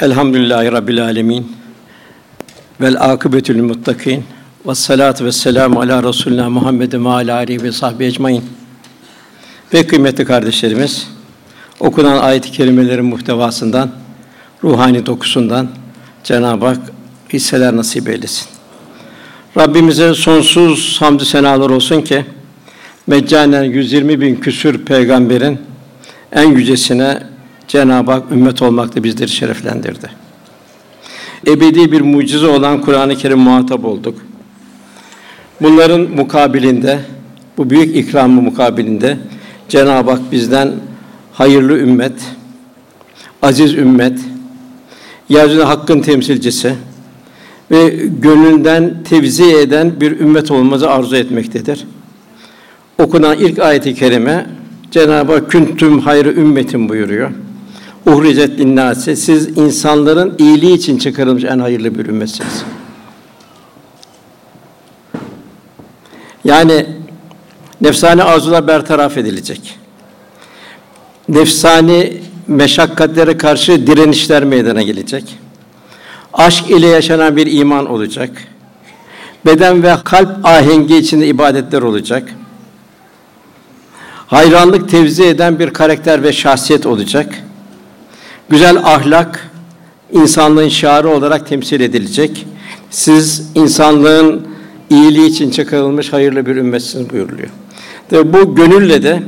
Elhamdülillahi Rabbil Alemin. Vel akıbetül muttakin. Ve salatu ve selamu ala Resulina Muhammedin ve ala ve sahbihi ecmain. Ve kıymetli kardeşlerimiz, okunan ayet-i kerimelerin muhtevasından, ruhani dokusundan Cenab-ı Hak hisseler nasip eylesin. Rabbimize sonsuz hamdü senalar olsun ki meccanen 120 bin küsür peygamberin en yücesine Cenab-ı Hak ümmet olmakta bizleri şereflendirdi. Ebedi bir mucize olan Kur'an-ı Kerim muhatap olduk. Bunların mukabilinde, bu büyük ikramı mukabilinde Cenab-ı Hak bizden hayırlı ümmet, aziz ümmet, yeryüzünde hakkın temsilcisi ve gönlünden tevzi eden bir ümmet olmamızı arzu etmektedir. Okunan ilk ayeti kerime Cenab-ı Hak küntüm hayrı ümmetin buyuruyor. Uhricet linnâse siz insanların iyiliği için çıkarılmış en hayırlı bir ümmetsiniz. Yani nefsani arzular bertaraf edilecek. Nefsani meşakkatlere karşı direnişler meydana gelecek. Aşk ile yaşanan bir iman olacak. Beden ve kalp ahengi içinde ibadetler olacak. Hayranlık tevzi eden bir karakter ve şahsiyet olacak. Güzel ahlak insanlığın şiarı olarak temsil edilecek. Siz insanlığın iyiliği için çıkarılmış hayırlı bir ümmetsiniz buyuruluyor. Ve bu gönülle de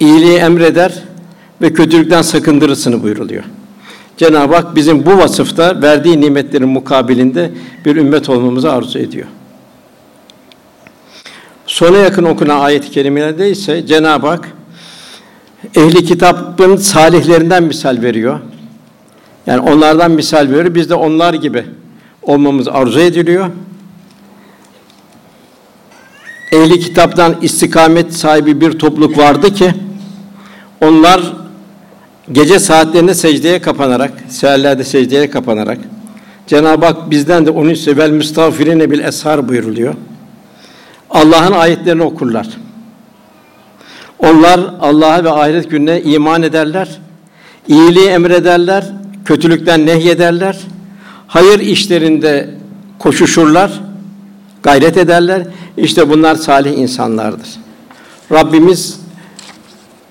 iyiliği emreder ve kötülükten sakındırırsını buyuruluyor. Cenab-ı Hak bizim bu vasıfta verdiği nimetlerin mukabilinde bir ümmet olmamızı arzu ediyor. Sona yakın okunan ayet-i kerimelerde ise Cenab-ı Hak ehli kitabın salihlerinden misal veriyor. Yani onlardan misal veriyor. Biz de onlar gibi olmamız arzu ediliyor. Ehli kitaptan istikamet sahibi bir topluluk vardı ki onlar gece saatlerinde secdeye kapanarak, seherlerde secdeye kapanarak Cenab-ı Hak bizden de onun sevel müstağfirine bil eshar buyuruluyor. Allah'ın ayetlerini okurlar. Onlar Allah'a ve ahiret gününe iman ederler. İyiliği emrederler, kötülükten nehyederler. Hayır işlerinde koşuşurlar, gayret ederler. İşte bunlar salih insanlardır. Rabbimiz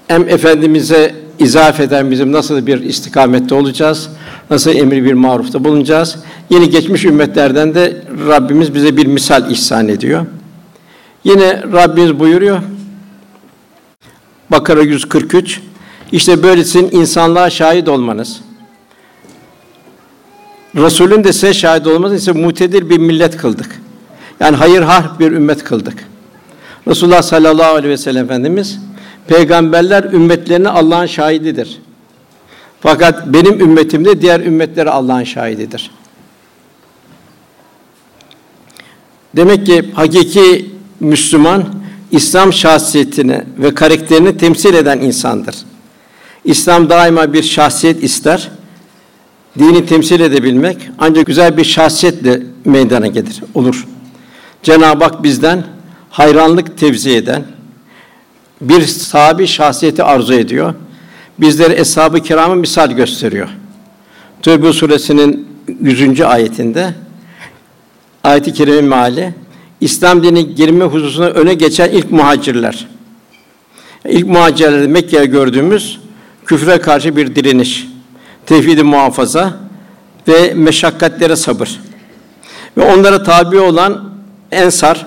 em efendimize izaf eden bizim nasıl bir istikamette olacağız? Nasıl emri bir marufta bulunacağız? Yeni geçmiş ümmetlerden de Rabbimiz bize bir misal ihsan ediyor. Yine Rabbimiz buyuruyor. Bakara 143. İşte böylesin insanlığa şahit olmanız. Resulün de size şahit olmanız ise mutedil bir millet kıldık. Yani hayır har bir ümmet kıldık. Resulullah sallallahu aleyhi ve sellem Efendimiz peygamberler ümmetlerine Allah'ın şahididir. Fakat benim ümmetim de diğer ümmetlere Allah'ın şahididir. Demek ki hakiki Müslüman İslam şahsiyetini ve karakterini temsil eden insandır. İslam daima bir şahsiyet ister. Dini temsil edebilmek ancak güzel bir şahsiyetle meydana gelir, olur. Cenab-ı Hak bizden hayranlık tevzi eden bir sahabi şahsiyeti arzu ediyor. Bizlere eshab-ı kiramı misal gösteriyor. Tövbe suresinin 100. ayetinde ayet-i kerime meali İslam dini girme hususunda öne geçen ilk muhacirler. İlk muhacirlerde Mekke'ye gördüğümüz küfre karşı bir direniş, tevhid muhafaza ve meşakkatlere sabır. Ve onlara tabi olan Ensar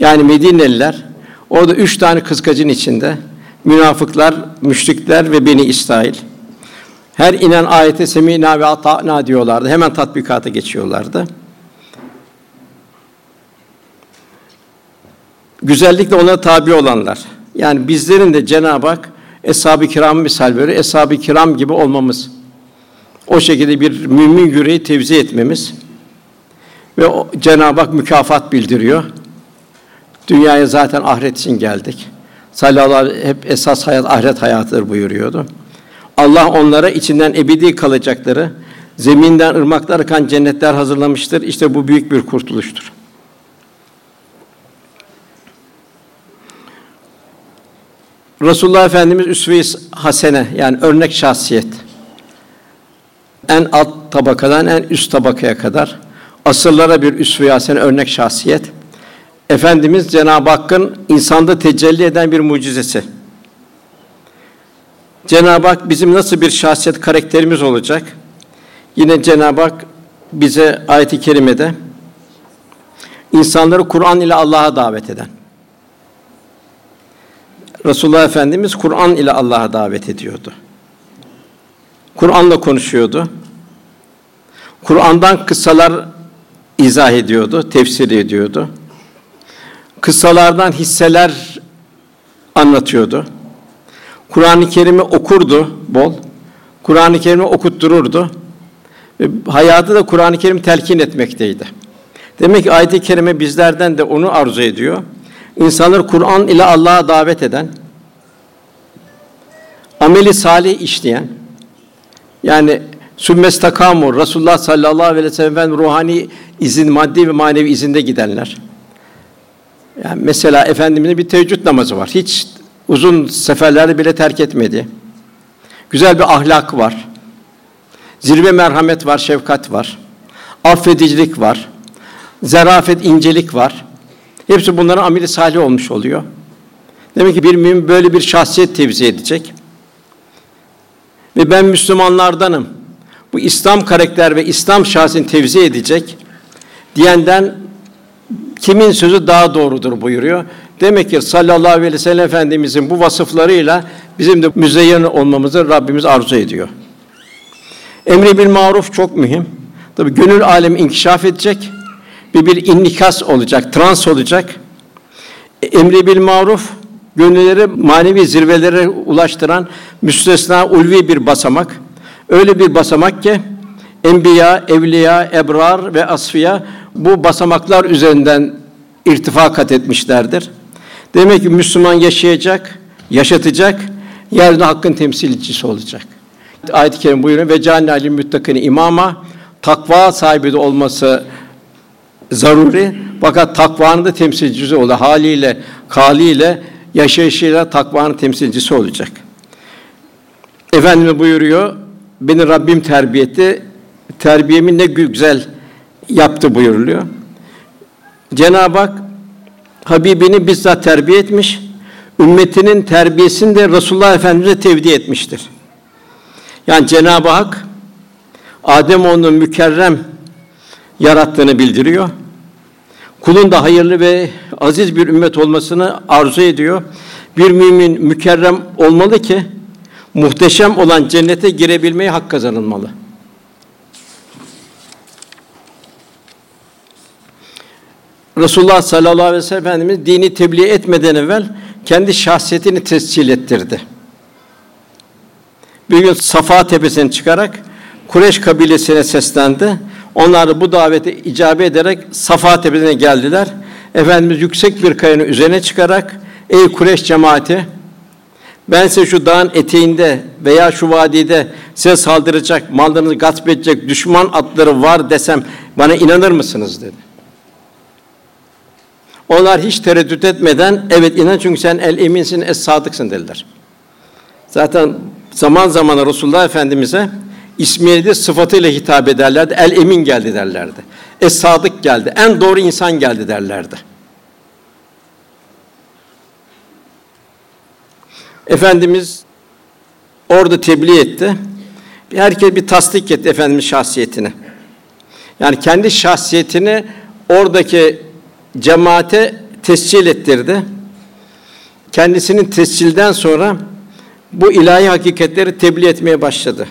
yani Medineliler orada üç tane kıskacın içinde münafıklar, müşrikler ve Beni İsrail. Her inen ayete semina ve ata'na diyorlardı. Hemen tatbikata geçiyorlardı. Güzellikle ona tabi olanlar. Yani bizlerin de Cenab-ı Hak eshab-ı kiram misal veriyor. Eshab-ı kiram gibi olmamız. O şekilde bir mümin yüreği tevzi etmemiz ve Cenab-ı Hak mükafat bildiriyor. Dünyaya zaten ahiret için geldik. Sallallahu hep esas hayat ahiret hayatıdır buyuruyordu. Allah onlara içinden ebedi kalacakları, zeminden ırmaklar akan cennetler hazırlamıştır. İşte bu büyük bir kurtuluştur. Resulullah Efendimiz üsve-i hasene yani örnek şahsiyet. en alt tabakadan en üst tabakaya kadar asırlara bir üsve-i hasene örnek şahsiyet. Efendimiz Cenab-ı Hakk'ın insanda tecelli eden bir mucizesi. Cenab-ı Hak bizim nasıl bir şahsiyet karakterimiz olacak? Yine Cenab-ı Hak bize ayet-i kerimede insanları Kur'an ile Allah'a davet eden. Resulullah Efendimiz Kur'an ile Allah'a davet ediyordu. Kur'an'la konuşuyordu. Kur'an'dan kıssalar izah ediyordu, tefsir ediyordu. Kıssalardan hisseler anlatıyordu. Kur'an-ı Kerim'i okurdu bol. Kur'an-ı Kerim'i okuttururdu. Ve hayatı da Kur'an-ı Kerim telkin etmekteydi. Demek ki ayet-i kerime bizlerden de onu arzu ediyor. İnsanları Kur'an ile Allah'a davet eden, ameli salih işleyen, yani sümmestakamu Resulullah sallallahu aleyhi ve sellem ruhani izin, maddi ve manevi izinde gidenler. Yani mesela efendimizin bir teheccüd namazı var. Hiç uzun seferlerde bile terk etmedi. Güzel bir ahlak var. Zirve merhamet var, şefkat var. Affedicilik var. Zarafet, incelik var. Hepsi bunların ameli salih olmuş oluyor. Demek ki bir mümin böyle bir şahsiyet tevzi edecek. Ve ben Müslümanlardanım. Bu İslam karakter ve İslam şahsini tevzi edecek diyenden kimin sözü daha doğrudur buyuruyor. Demek ki sallallahu aleyhi ve sellem efendimizin bu vasıflarıyla bizim de müzeyyen olmamızı Rabbimiz arzu ediyor. Emri bil maruf çok mühim. Tabi gönül alemi inkişaf edecek bir bir innikas olacak, trans olacak. Emri bil maruf gönülleri manevi zirvelere ulaştıran müstesna ulvi bir basamak. Öyle bir basamak ki enbiya, evliya, ebrar ve asfiya bu basamaklar üzerinden irtifa kat etmişlerdir. Demek ki Müslüman yaşayacak, yaşatacak, yerde hakkın temsilcisi olacak. Ayet-i kerime buyuruyor ve canne alim müttakine imama takva sahibi de olması zaruri fakat takvanın da temsilcisi olur. Haliyle, kaliyle, yaşayışıyla takvanın temsilcisi olacak. Efendimiz buyuruyor, beni Rabbim terbiye etti, terbiyemi ne güzel yaptı buyuruluyor. Cenab-ı Hak Habibini bizzat terbiye etmiş, ümmetinin terbiyesini de Resulullah Efendimize tevdi etmiştir. Yani Cenab-ı Hak Adem onu mükerrem yarattığını bildiriyor. Kulun da hayırlı ve aziz bir ümmet olmasını arzu ediyor. Bir mümin mükerrem olmalı ki muhteşem olan cennete girebilmeye hak kazanılmalı. Resulullah sallallahu aleyhi ve sellem Efendimiz dini tebliğ etmeden evvel kendi şahsiyetini tescil ettirdi. Bir gün Safa tepesine çıkarak Kureş kabilesine seslendi. Onlar bu davete icabe ederek Safa tepesine geldiler. Efendimiz yüksek bir kayanın üzerine çıkarak ey Kureş cemaati ben size şu dağın eteğinde veya şu vadide size saldıracak, mallarınızı gasp edecek düşman atları var desem bana inanır mısınız dedi. Onlar hiç tereddüt etmeden evet inan çünkü sen el eminsin, es sadıksın dediler. Zaten zaman zaman Resulullah Efendimize ismiyle de sıfatıyla hitap ederlerdi. El emin geldi derlerdi. Es sadık geldi. En doğru insan geldi derlerdi. Efendimiz orada tebliğ etti. Herkes bir tasdik etti Efendimiz şahsiyetini. Yani kendi şahsiyetini oradaki cemaate tescil ettirdi. Kendisinin tescilden sonra bu ilahi hakikatleri tebliğ etmeye başladı.